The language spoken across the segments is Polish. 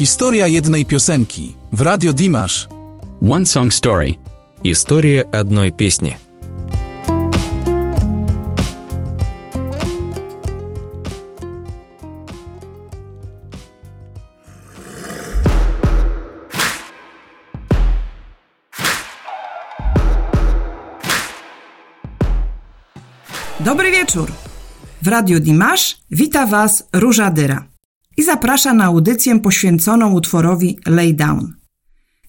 Historia jednej piosenki w Radio Dimash. One Song Story. История одной песни. Dobry wieczór. W Radiu Dimash wita Was Róża Dyra i zaprasza na audycję poświęconą utworowi Lay Down.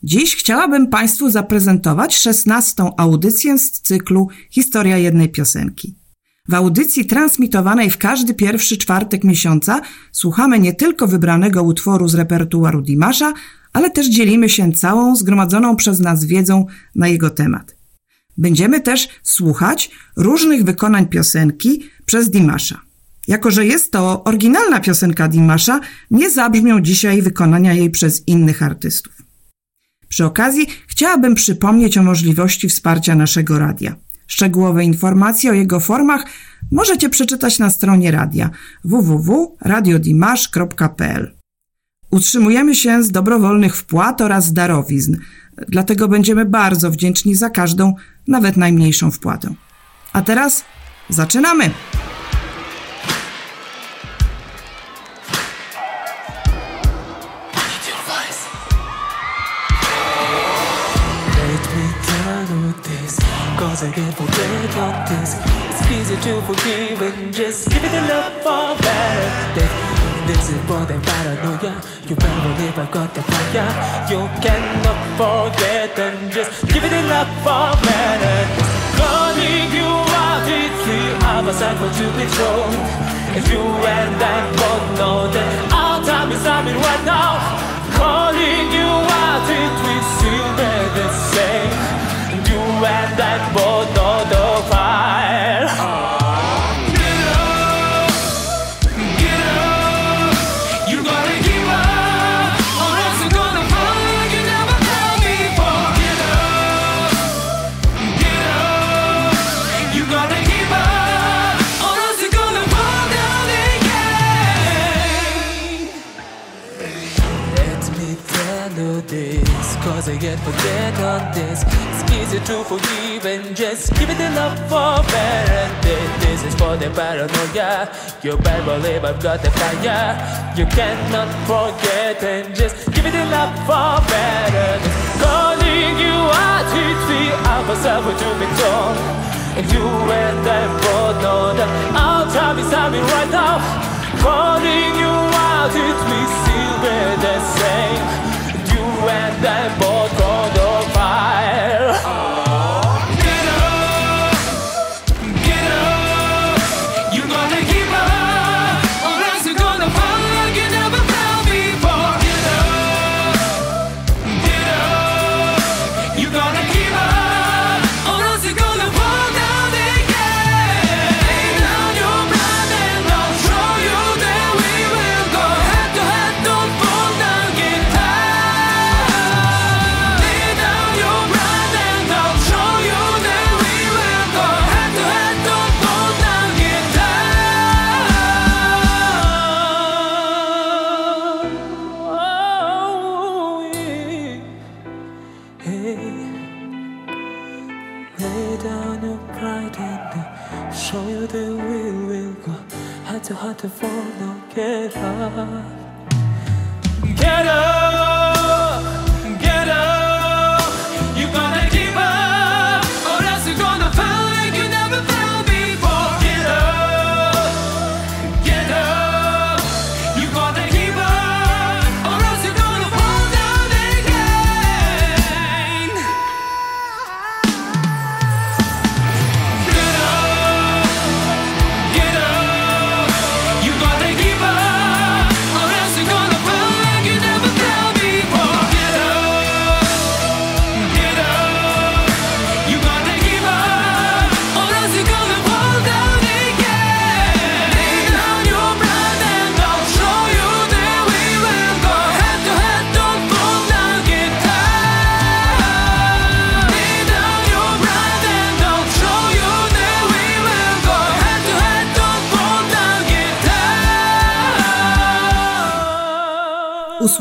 Dziś chciałabym Państwu zaprezentować szesnastą audycję z cyklu Historia jednej piosenki. W audycji transmitowanej w każdy pierwszy czwartek miesiąca słuchamy nie tylko wybranego utworu z repertuaru Dimasza, ale też dzielimy się całą zgromadzoną przez nas wiedzą na jego temat. Będziemy też słuchać różnych wykonań piosenki przez Dimasza. Jako, że jest to oryginalna piosenka Dimasza, nie zabrzmią dzisiaj wykonania jej przez innych artystów. Przy okazji chciałabym przypomnieć o możliwości wsparcia naszego radia. Szczegółowe informacje o jego formach możecie przeczytać na stronie radia www.radiodimash.pl. Utrzymujemy się z dobrowolnych wpłat oraz darowizn, dlatego będziemy bardzo wdzięczni za każdą, nawet najmniejszą wpłatę. A teraz zaczynamy! It's easy to forgive and just give it a love for. This is more than paranoia. You better never got the fire. You cannot forget and just give it a love for better. Calling you out, it's other side for to be thrown. If you and I both know that our time is coming right now. Calling you out, it will still be the same. You and I both cause I can't forget on this. It's easy to forgive and just give it the love for better. This is for the paranoia. You better believe I've got the fire. You cannot forget and just give it the love for better. Calling you out, it's the opposite what you've been told. And you and I both know that our time is coming right now. Calling you out, it will still the same. You and I both on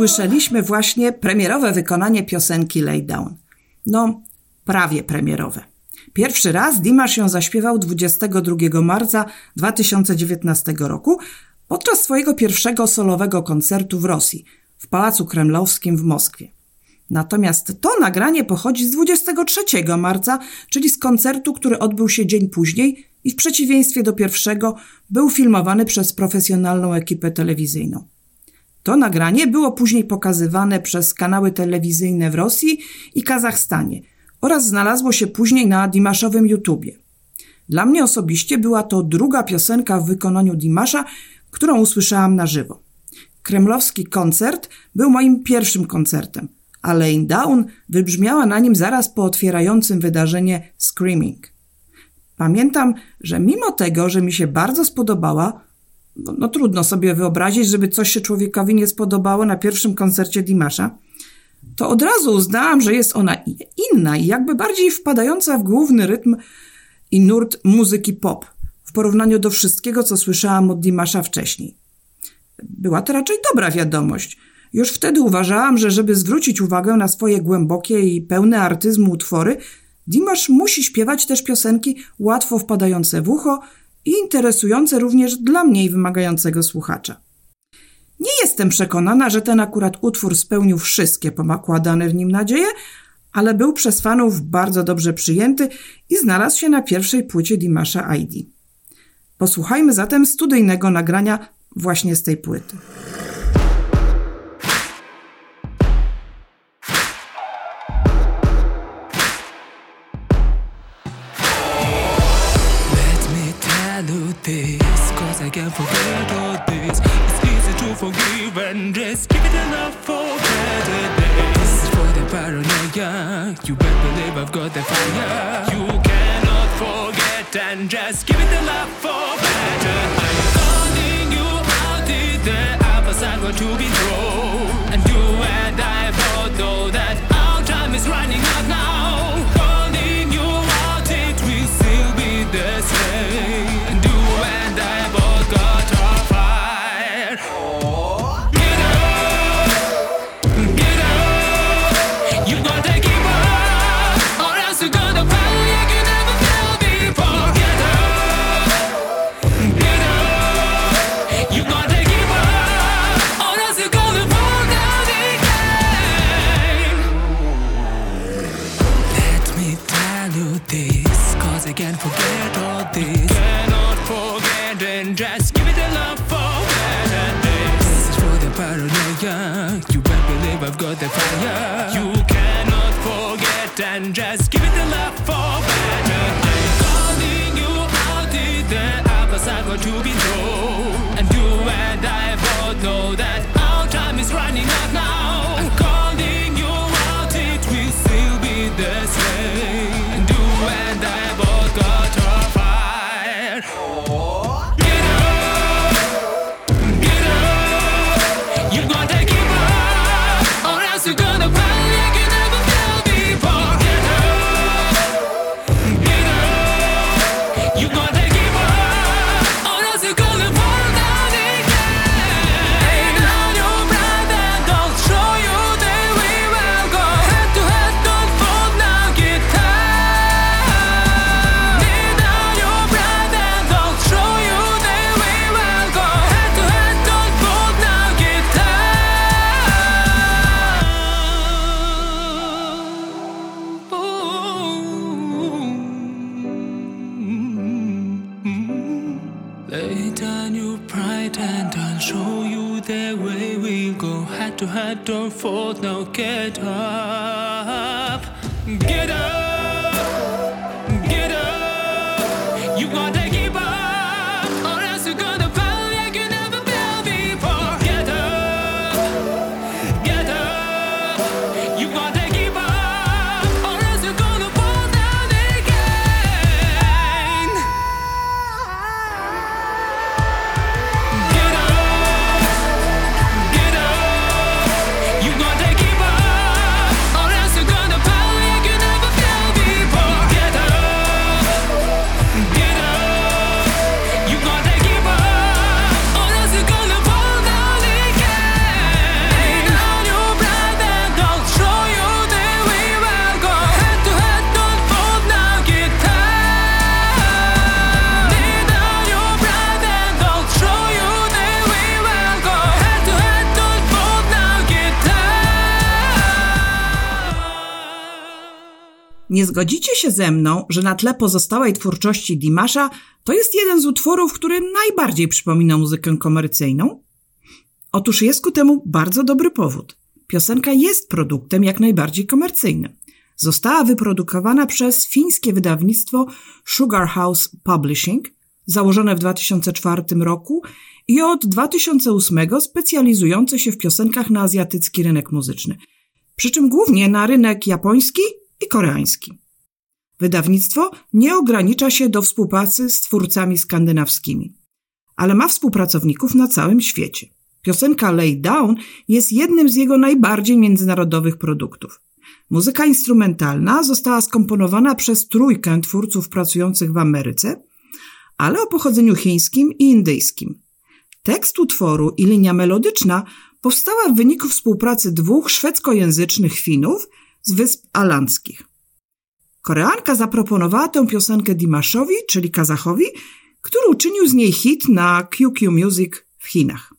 usłyszeliśmy właśnie premierowe wykonanie piosenki Lay Down. No, prawie premierowe. Pierwszy raz Dimash ją zaśpiewał 22 marca 2019 roku podczas swojego pierwszego solowego koncertu w Rosji, w Pałacu Kremlowskim w Moskwie. Natomiast to nagranie pochodzi z 23 marca, czyli z koncertu, który odbył się dzień później i w przeciwieństwie do pierwszego był filmowany przez profesjonalną ekipę telewizyjną. To nagranie było później pokazywane przez kanały telewizyjne w Rosji i Kazachstanie oraz znalazło się później na Dimaszowym YouTubie. Dla mnie osobiście była to druga piosenka w wykonaniu Dimasza, którą usłyszałam na żywo. Kremlowski koncert był moim pierwszym koncertem, a Lane Down wybrzmiała na nim zaraz po otwierającym wydarzenie Screaming. Pamiętam, że mimo tego, że mi się bardzo spodobała, no, no, trudno sobie wyobrazić, żeby coś się człowiekowi nie spodobało na pierwszym koncercie Dimasza, to od razu uznałam, że jest ona inna i jakby bardziej wpadająca w główny rytm i nurt muzyki pop w porównaniu do wszystkiego, co słyszałam od Dimasza wcześniej. Była to raczej dobra wiadomość. Już wtedy uważałam, że żeby zwrócić uwagę na swoje głębokie i pełne artyzmu utwory, Dimash musi śpiewać też piosenki łatwo wpadające w ucho i interesujące również dla mniej wymagającego słuchacza. Nie jestem przekonana, że ten akurat utwór spełnił wszystkie pomakładane w nim nadzieje, ale był przez fanów bardzo dobrze przyjęty i znalazł się na pierwszej płycie Dimasza ID. Posłuchajmy zatem studyjnego nagrania właśnie z tej płyty. Just give it enough for better days. For the paranoia, you better believe I've got the fire. You cannot forget and just give it Ford no get up. Nie zgodzicie się ze mną, że na tle pozostałej twórczości Dimasza to jest jeden z utworów, który najbardziej przypomina muzykę komercyjną? Otóż jest ku temu bardzo dobry powód. Piosenka jest produktem jak najbardziej komercyjnym. Została wyprodukowana przez fińskie wydawnictwo Sugar House Publishing, założone w 2004 roku i od 2008 specjalizujące się w piosenkach na azjatycki rynek muzyczny, przy czym głównie na rynek japoński i koreański. Wydawnictwo nie ogranicza się do współpracy z twórcami skandynawskimi, ale ma współpracowników na całym świecie. Piosenka Lay Down jest jednym z jego najbardziej międzynarodowych produktów. Muzyka instrumentalna została skomponowana przez trójkę twórców pracujących w Ameryce, ale o pochodzeniu chińskim i indyjskim. Tekst utworu i linia melodyczna powstała w wyniku współpracy dwóch szwedzkojęzycznych Finów z Wysp Alandzkich. Koreanka zaproponowała tę piosenkę Dimaszowi, czyli Kazachowi, który uczynił z niej hit na QQ Music w Chinach.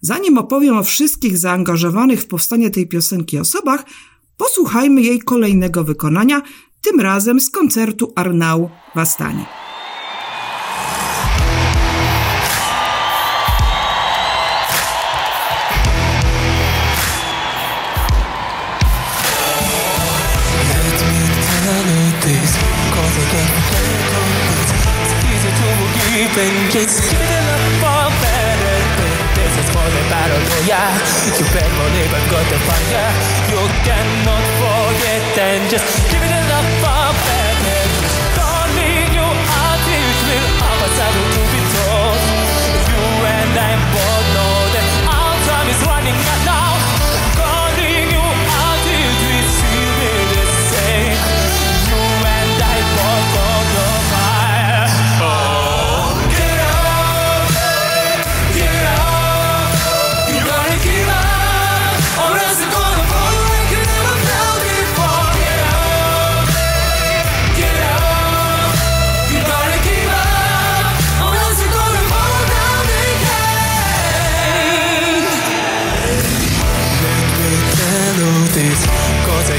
Zanim opowiem o wszystkich zaangażowanych w powstanie tej piosenki osobach, posłuchajmy jej kolejnego wykonania, tym razem z koncertu Arnau w Astanie. Just give it up for better This is for the battle royale You I've got the fire You cannot forget and just give it up for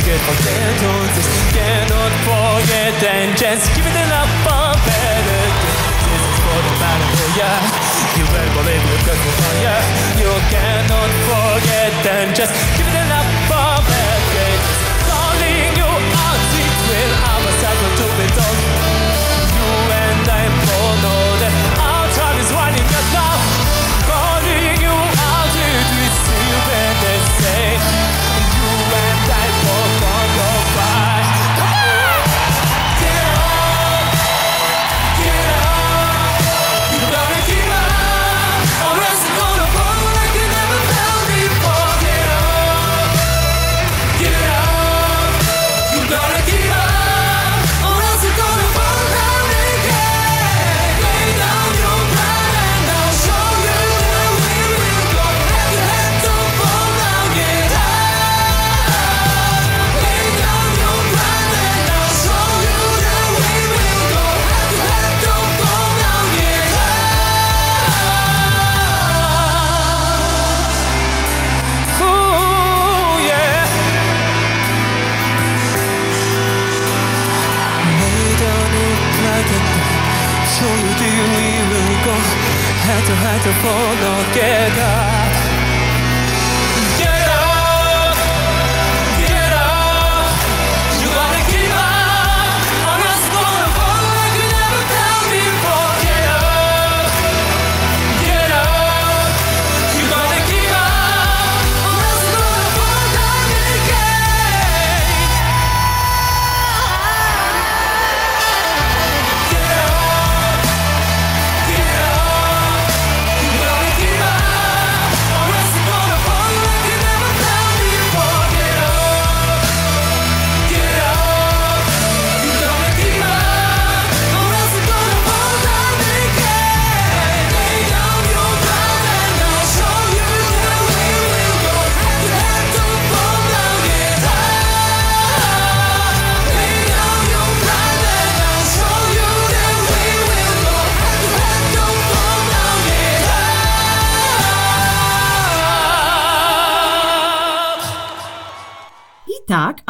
I get forget on this Cannot forget and just give it up for better This is for the royale You better believe you've got the fire. You cannot forget and just give it up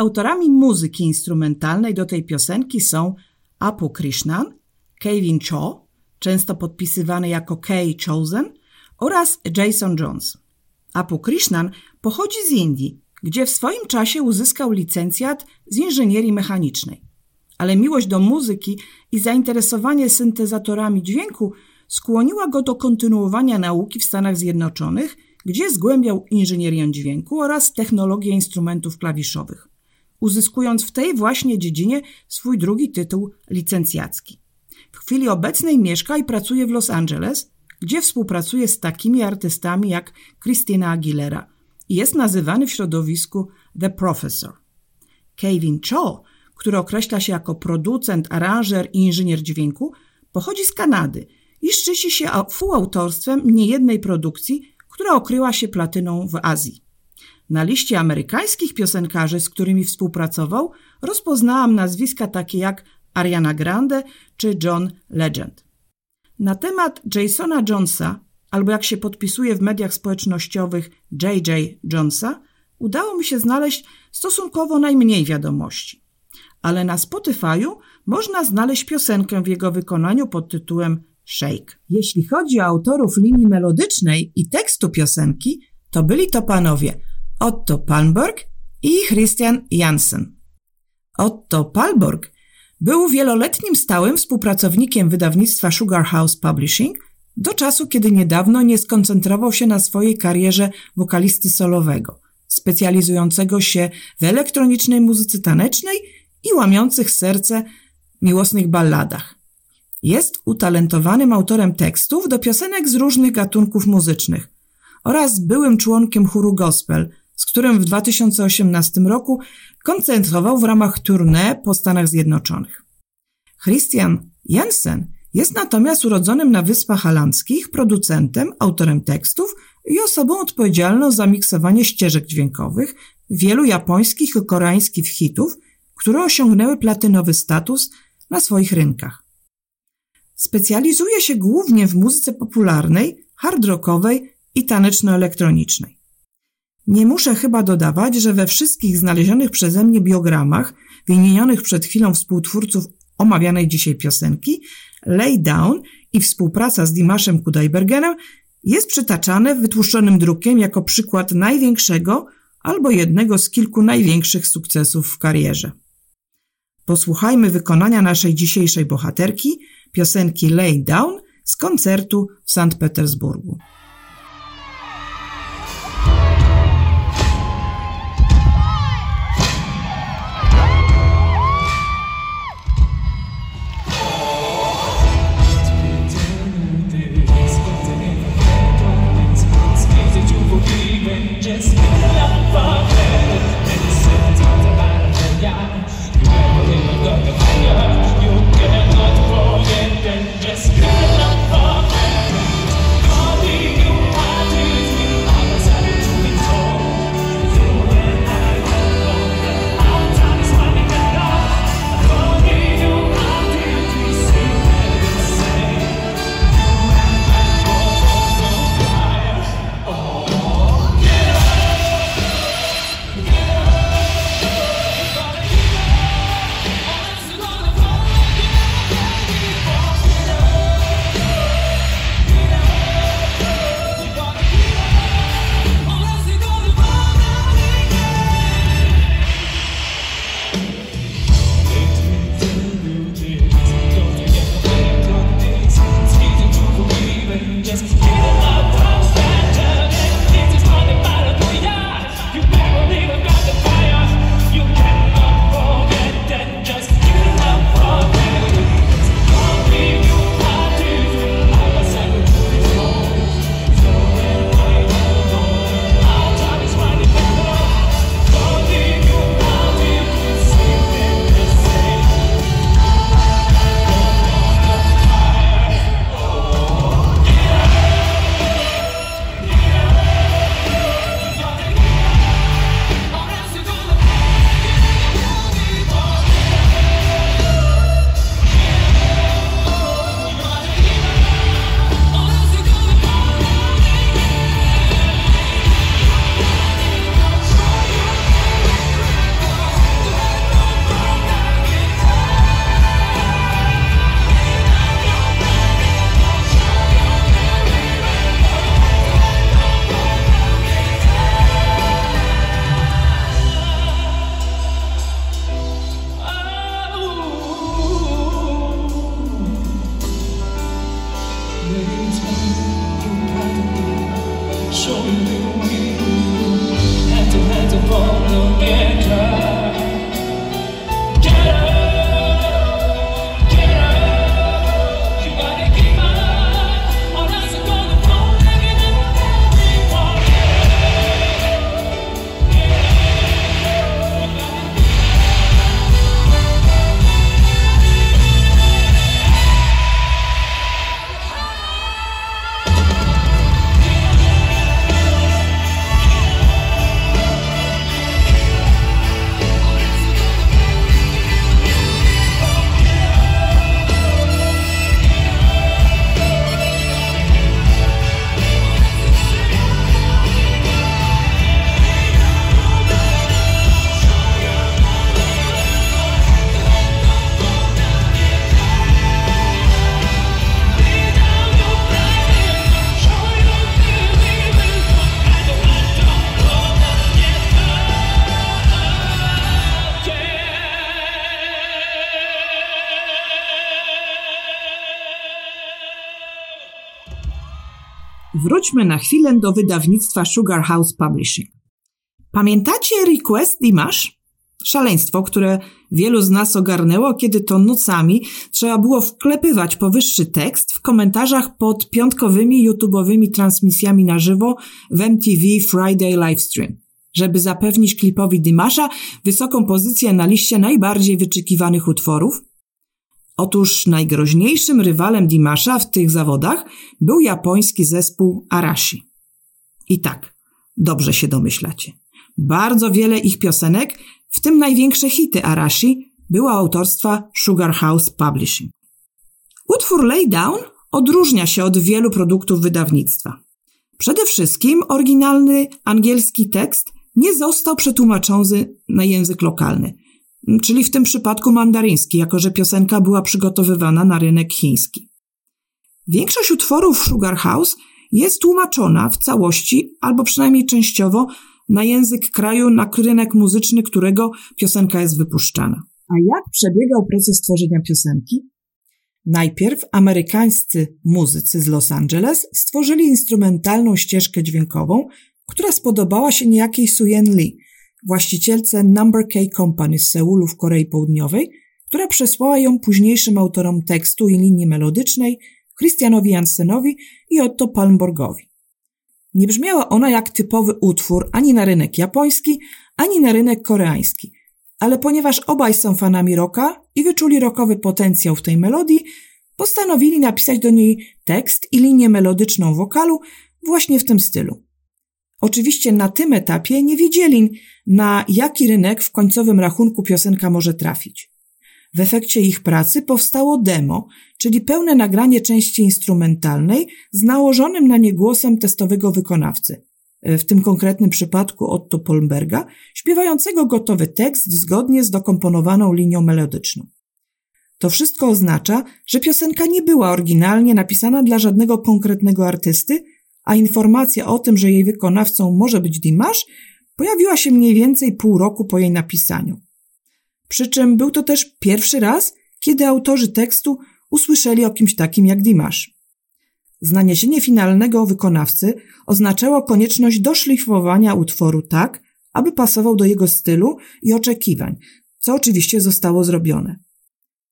autorami muzyki instrumentalnej do tej piosenki są Apu Krishnan, Kevin Cho, często podpisywany jako K. Chosen, oraz Jason Jones. Apu Krishnan pochodzi z Indii, gdzie w swoim czasie uzyskał licencjat z inżynierii mechanicznej. Ale miłość do muzyki i zainteresowanie syntezatorami dźwięku skłoniła go do kontynuowania nauki w Stanach Zjednoczonych, gdzie zgłębiał inżynierię dźwięku oraz technologię instrumentów klawiszowych, uzyskując w tej właśnie dziedzinie swój drugi tytuł licencjacki. W chwili obecnej mieszka i pracuje w Los Angeles, gdzie współpracuje z takimi artystami jak Christina Aguilera i jest nazywany w środowisku The Professor. Kevin Cho, który określa się jako producent, aranżer i inżynier dźwięku, pochodzi z Kanady i szczyci się współautorstwem niejednej produkcji, która okryła się platyną w Azji. Na liście amerykańskich piosenkarzy, z którymi współpracował, rozpoznałam nazwiska takie jak Ariana Grande czy John Legend. Na temat Jasona Jonesa, albo jak się podpisuje w mediach społecznościowych JJ Jonesa, udało mi się znaleźć stosunkowo najmniej wiadomości. Ale na Spotify'u można znaleźć piosenkę w jego wykonaniu pod tytułem Shake. Jeśli chodzi o autorów linii melodycznej i tekstu piosenki, to byli to panowie Otto Palmberg i Christian Jansen. Otto Palmberg był wieloletnim stałym współpracownikiem wydawnictwa Sugar House Publishing do czasu, kiedy niedawno nie skoncentrował się na swojej karierze wokalisty solowego, specjalizującego się w elektronicznej muzyce tanecznej i łamiących serce miłosnych balladach. Jest utalentowanym autorem tekstów do piosenek z różnych gatunków muzycznych oraz byłym członkiem chóru gospel, z którym w 2018 roku koncertował w ramach tournée po Stanach Zjednoczonych. Christian Jensen jest natomiast urodzonym na Wyspach Halandzkich producentem, autorem tekstów i osobą odpowiedzialną za miksowanie ścieżek dźwiękowych wielu japońskich i koreańskich hitów, które osiągnęły platynowy status na swoich rynkach. Specjalizuje się głównie w muzyce popularnej, hard rockowej i taneczno-elektronicznej. Nie muszę chyba dodawać, że we wszystkich znalezionych przeze mnie biogramach wymienionych przed chwilą współtwórców omawianej dzisiaj piosenki Lay Down i współpraca z Dimaszem Kudajbergenem jest przytaczane wytłuszczonym drukiem jako przykład największego albo jednego z kilku największych sukcesów w karierze. Posłuchajmy wykonania naszej dzisiejszej bohaterki, piosenki Lay Down z koncertu w Sankt Petersburgu. Wróćmy na chwilę do wydawnictwa Sugar House Publishing. Pamiętacie Request Dimash? Szaleństwo, które wielu z nas ogarnęło, kiedy to nocami trzeba było wklepywać powyższy tekst w komentarzach pod piątkowymi YouTube'owymi transmisjami na żywo w MTV Friday Livestream, żeby zapewnić klipowi Dimasza wysoką pozycję na liście najbardziej wyczekiwanych utworów. Otóż najgroźniejszym rywalem Dimasza w tych zawodach był japoński zespół Arashi. I tak, dobrze się domyślacie. Bardzo wiele ich piosenek w tym największe hity Arashi były autorstwa Sugar House Publishing. Utwór Lay Down odróżnia się od wielu produktów wydawnictwa. Przede wszystkim oryginalny angielski tekst nie został przetłumaczony na język lokalny, czyli w tym przypadku mandaryński, jako że piosenka była przygotowywana na rynek chiński. Większość utworów Sugar House jest tłumaczona w całości albo przynajmniej częściowo na język kraju, na rynek muzyczny, którego piosenka jest wypuszczana. A jak przebiegał proces tworzenia piosenki? Najpierw amerykańscy muzycy z Los Angeles stworzyli instrumentalną ścieżkę dźwiękową, która spodobała się niejakiej Suyen Lee, właścicielce Number K Company z Seulu w Korei Południowej, która przesłała ją późniejszym autorom tekstu i linii melodycznej Christianowi Jansenowi i Otto Palmborgowi. Nie brzmiała ona jak typowy utwór ani na rynek japoński, ani na rynek koreański. Ale ponieważ obaj są fanami rocka i wyczuli rockowy potencjał w tej melodii, postanowili napisać do niej tekst i linię melodyczną wokalu właśnie w tym stylu. Oczywiście na tym etapie nie wiedzieli, na jaki rynek w końcowym rachunku piosenka może trafić. W efekcie ich pracy powstało demo, czyli pełne nagranie części instrumentalnej z nałożonym na nie głosem testowego wykonawcy, w tym konkretnym przypadku Otto Polmberga, śpiewającego gotowy tekst zgodnie z dokomponowaną linią melodyczną. To wszystko oznacza, że piosenka nie była oryginalnie napisana dla żadnego konkretnego artysty, a informacja o tym, że jej wykonawcą może być Dimash, pojawiła się mniej więcej pół roku po jej napisaniu. Przy czym był to też pierwszy raz, kiedy autorzy tekstu usłyszeli o kimś takim jak Dimash. Znaniesienie finalnego wykonawcy oznaczało konieczność doszlifowania utworu tak, aby pasował do jego stylu i oczekiwań, co oczywiście zostało zrobione.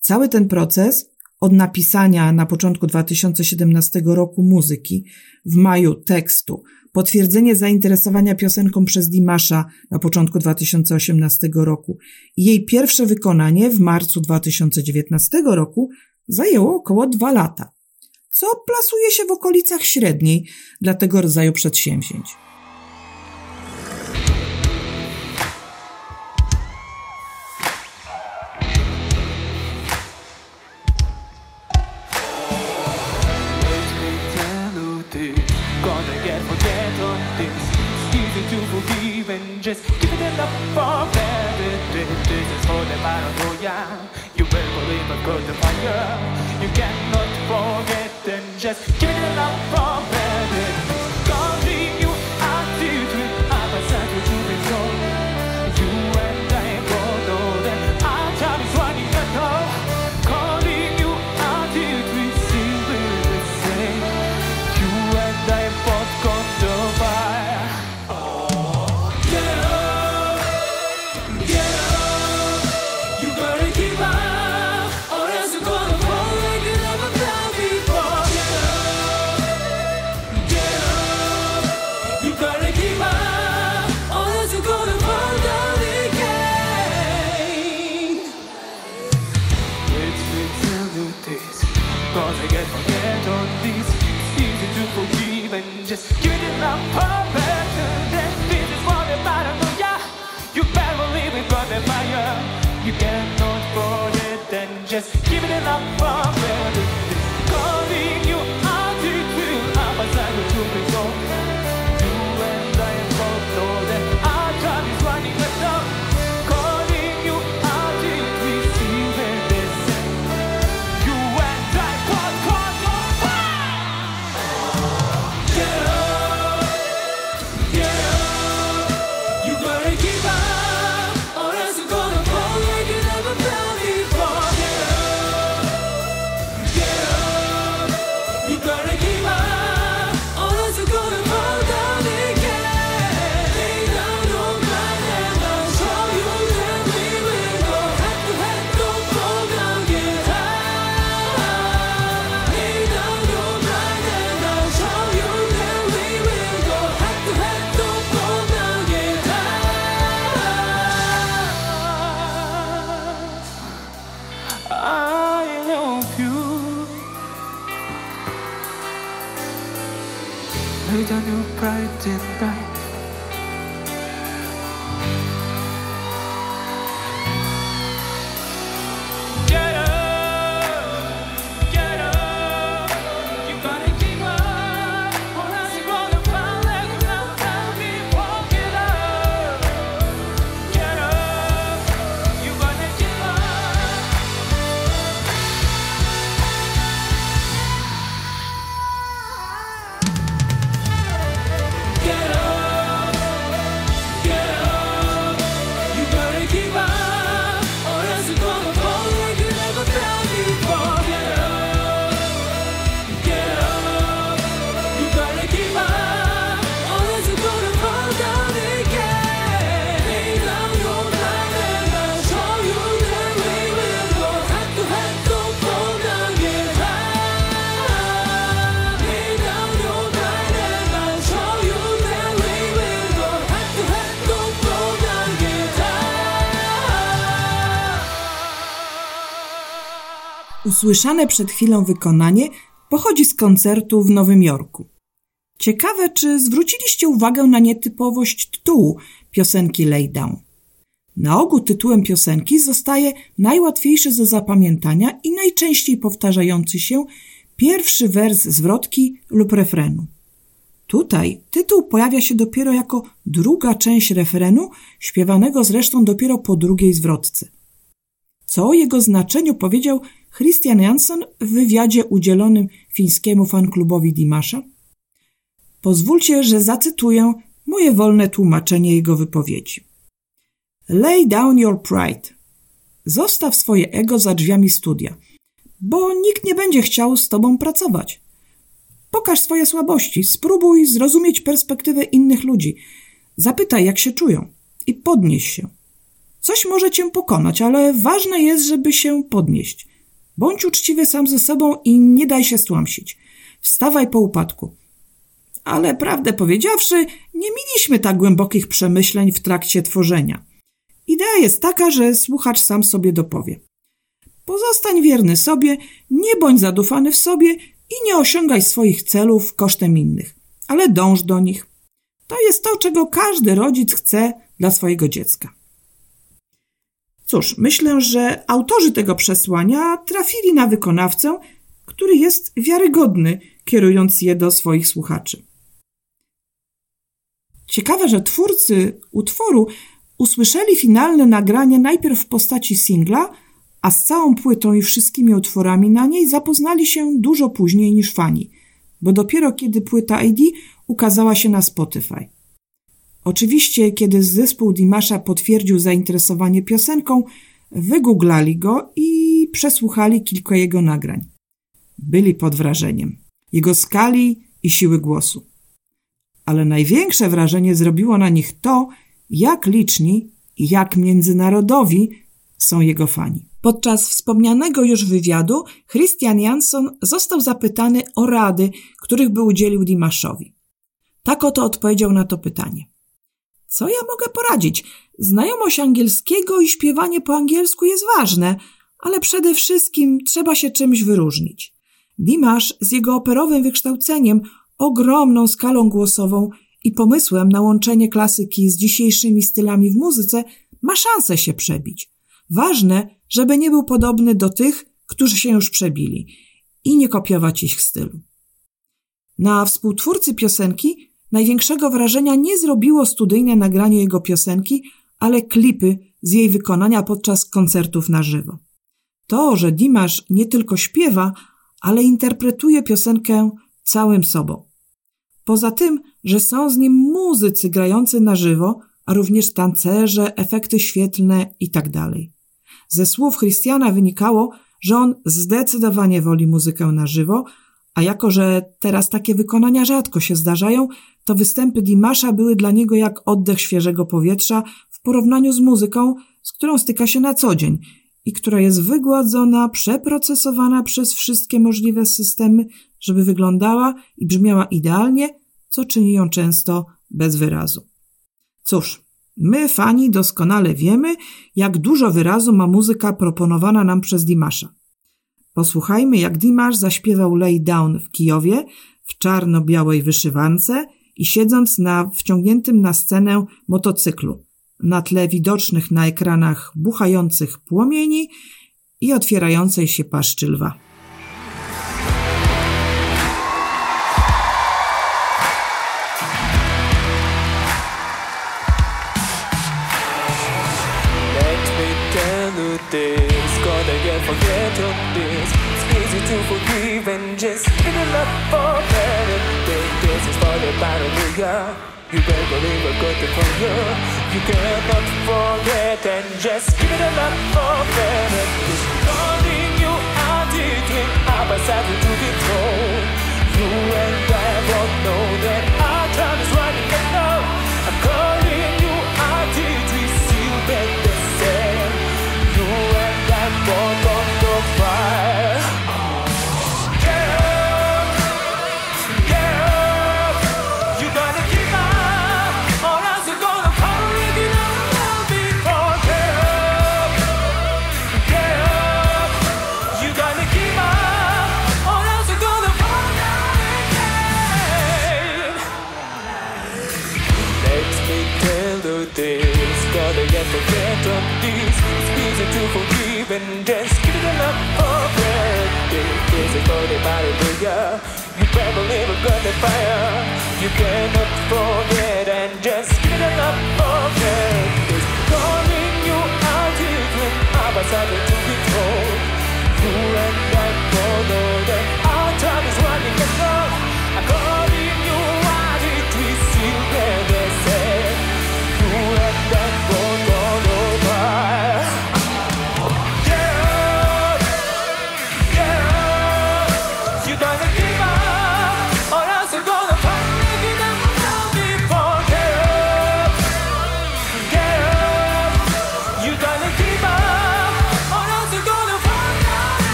Cały ten proces, od napisania na początku 2017 roku muzyki, w maju tekstu, potwierdzenie zainteresowania piosenką przez Dimasza na początku 2018 roku. I jej pierwsze wykonanie w marcu 2019 roku zajęło około dwa lata, co plasuje się w okolicach średniej dla tego rodzaju przedsięwzięć. girl. Easy to forgive and just give it enough for better than this is what the oh, paranoia. You better believe it got the fire. You cannot forget and just give it enough for Lay down your pride tonight. Get Usłyszane przed chwilą wykonanie pochodzi z koncertu w Nowym Jorku. Ciekawe, czy zwróciliście uwagę na nietypowość tytułu piosenki Lay Down. Na ogół tytułem piosenki zostaje najłatwiejszy do zapamiętania i najczęściej powtarzający się pierwszy wers zwrotki lub refrenu. Tutaj tytuł pojawia się dopiero jako druga część refrenu, śpiewanego zresztą dopiero po drugiej zwrotce. Co o jego znaczeniu powiedział Christian Jansson w wywiadzie udzielonym fińskiemu fanklubowi Dimasza? Pozwólcie, że zacytuję moje wolne tłumaczenie jego wypowiedzi. Lay down your pride. Zostaw swoje ego za drzwiami studia, bo nikt nie będzie chciał z tobą pracować. Pokaż swoje słabości, spróbuj zrozumieć perspektywę innych ludzi. Zapytaj, jak się czują i podnieś się. Coś może cię pokonać, ale ważne jest, żeby się podnieść. Bądź uczciwy sam ze sobą i nie daj się stłamsić. Wstawaj po upadku. Ale prawdę powiedziawszy, nie mieliśmy tak głębokich przemyśleń w trakcie tworzenia. Idea jest taka, że słuchacz sam sobie dopowie. Pozostań wierny sobie, nie bądź zadufany w sobie i nie osiągaj swoich celów kosztem innych, ale dąż do nich. To jest to, czego każdy rodzic chce dla swojego dziecka. Cóż, myślę, że autorzy tego przesłania trafili na wykonawcę, który jest wiarygodny, kierując je do swoich słuchaczy. Ciekawe, że twórcy utworu usłyszeli finalne nagranie najpierw w postaci singla, a z całą płytą i wszystkimi utworami na niej zapoznali się dużo później niż fani, bo dopiero kiedy płyta ID ukazała się na Spotify. Oczywiście, kiedy zespół Dimasza potwierdził zainteresowanie piosenką, wygooglali go i przesłuchali kilka jego nagrań. Byli pod wrażeniem jego skali i siły głosu. Ale największe wrażenie zrobiło na nich to, jak liczni i jak międzynarodowi są jego fani. Podczas wspomnianego już wywiadu Christian Jansson został zapytany o rady, których by udzielił Dimaszowi. Tak oto odpowiedział na to pytanie. Co ja mogę poradzić? Znajomość angielskiego i śpiewanie po angielsku jest ważne, ale przede wszystkim trzeba się czymś wyróżnić. Dimash z jego operowym wykształceniem, ogromną skalą głosową i pomysłem na łączenie klasyki z dzisiejszymi stylami w muzyce ma szansę się przebić. Ważne, żeby nie był podobny do tych, którzy się już przebili i nie kopiować ich stylu. Na współtwórcy piosenki największego wrażenia nie zrobiło studyjne nagranie jego piosenki, ale klipy z jej wykonania podczas koncertów na żywo. To, że Dimash nie tylko śpiewa, ale interpretuje piosenkę całym sobą. Poza tym, że są z nim muzycy grający na żywo, a również tancerze, efekty świetlne itd. Ze słów Christiana wynikało, że on zdecydowanie woli muzykę na żywo, a jako, że teraz takie wykonania rzadko się zdarzają, to występy Dimasza były dla niego jak oddech świeżego powietrza w porównaniu z muzyką, z którą styka się na co dzień i która jest wygładzona, przeprocesowana przez wszystkie możliwe systemy, żeby wyglądała i brzmiała idealnie, co czyni ją często bez wyrazu. Cóż, my, fani, doskonale wiemy, jak dużo wyrazu ma muzyka proponowana nam przez Dimasza. Posłuchajmy, jak Dimash zaśpiewał Lay Down w Kijowie w czarno-białej wyszywance i siedząc na wciągniętym na scenę motocyklu, na tle widocznych na ekranach buchających płomieni i otwierającej się paszczy lwa. Believe a good thing for you. You cannot forget and just give it a up for better days. Calling you out between opposite to control. You and I both know that our time is running out. I'm calling you out between you and the same. You and I both please. It's easy to forgive and just give it enough of it. It's easy for the body to ya. You can't believe it got fire. You cannot forget and just give it enough of it. It's calling you out even. I was able to be told. You and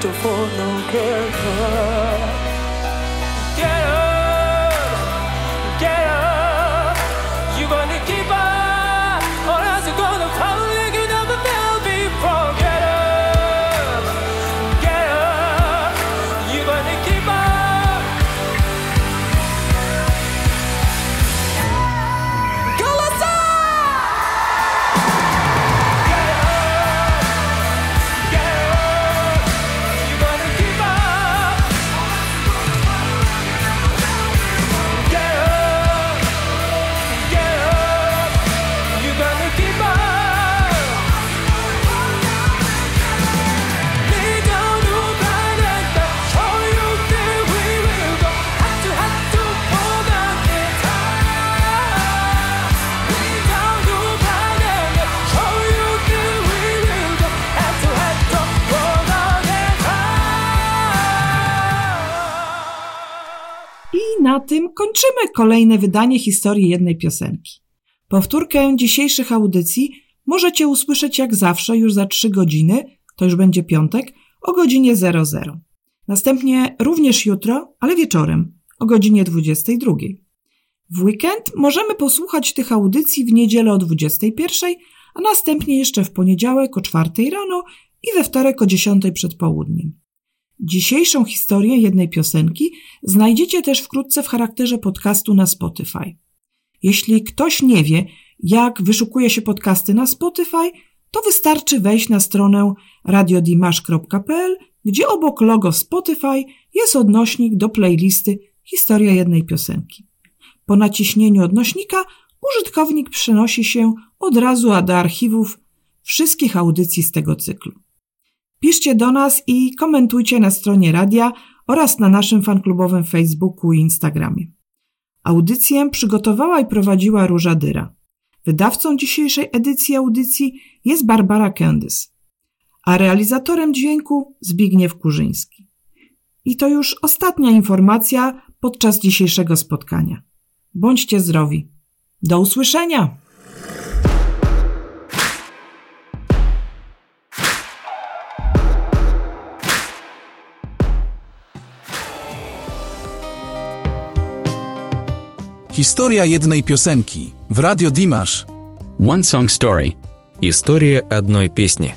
to head to kolejne wydanie historii jednej piosenki. Powtórkę dzisiejszych audycji możecie usłyszeć jak zawsze już za 3 godziny, to już będzie piątek, o godzinie 00. Następnie również jutro, ale wieczorem, o godzinie 22. W weekend możemy posłuchać tych audycji w niedzielę o 21, a następnie jeszcze w poniedziałek o 4 rano i we wtorek o 10 przed południem. Dzisiejszą historię jednej piosenki znajdziecie też wkrótce w charakterze podcastu na Spotify. Jeśli ktoś nie wie, jak wyszukuje się podcasty na Spotify, to wystarczy wejść na stronę radiodimash.pl, gdzie obok logo Spotify jest odnośnik do playlisty Historia jednej piosenki. Po naciśnięciu odnośnika użytkownik przenosi się od razu do archiwów wszystkich audycji z tego cyklu. Piszcie do nas i komentujcie na stronie radia oraz na naszym fanklubowym Facebooku i Instagramie. Audycję przygotowała i prowadziła Róża Dyra. Wydawcą dzisiejszej edycji audycji jest Barbara Kendys. a realizatorem dźwięku Zbigniew Kurzyński. I to już ostatnia informacja podczas dzisiejszego spotkania. Bądźcie zdrowi. Do usłyszenia! Historia jednej piosenki w Radio Dimash. One Song Story. История одной песни.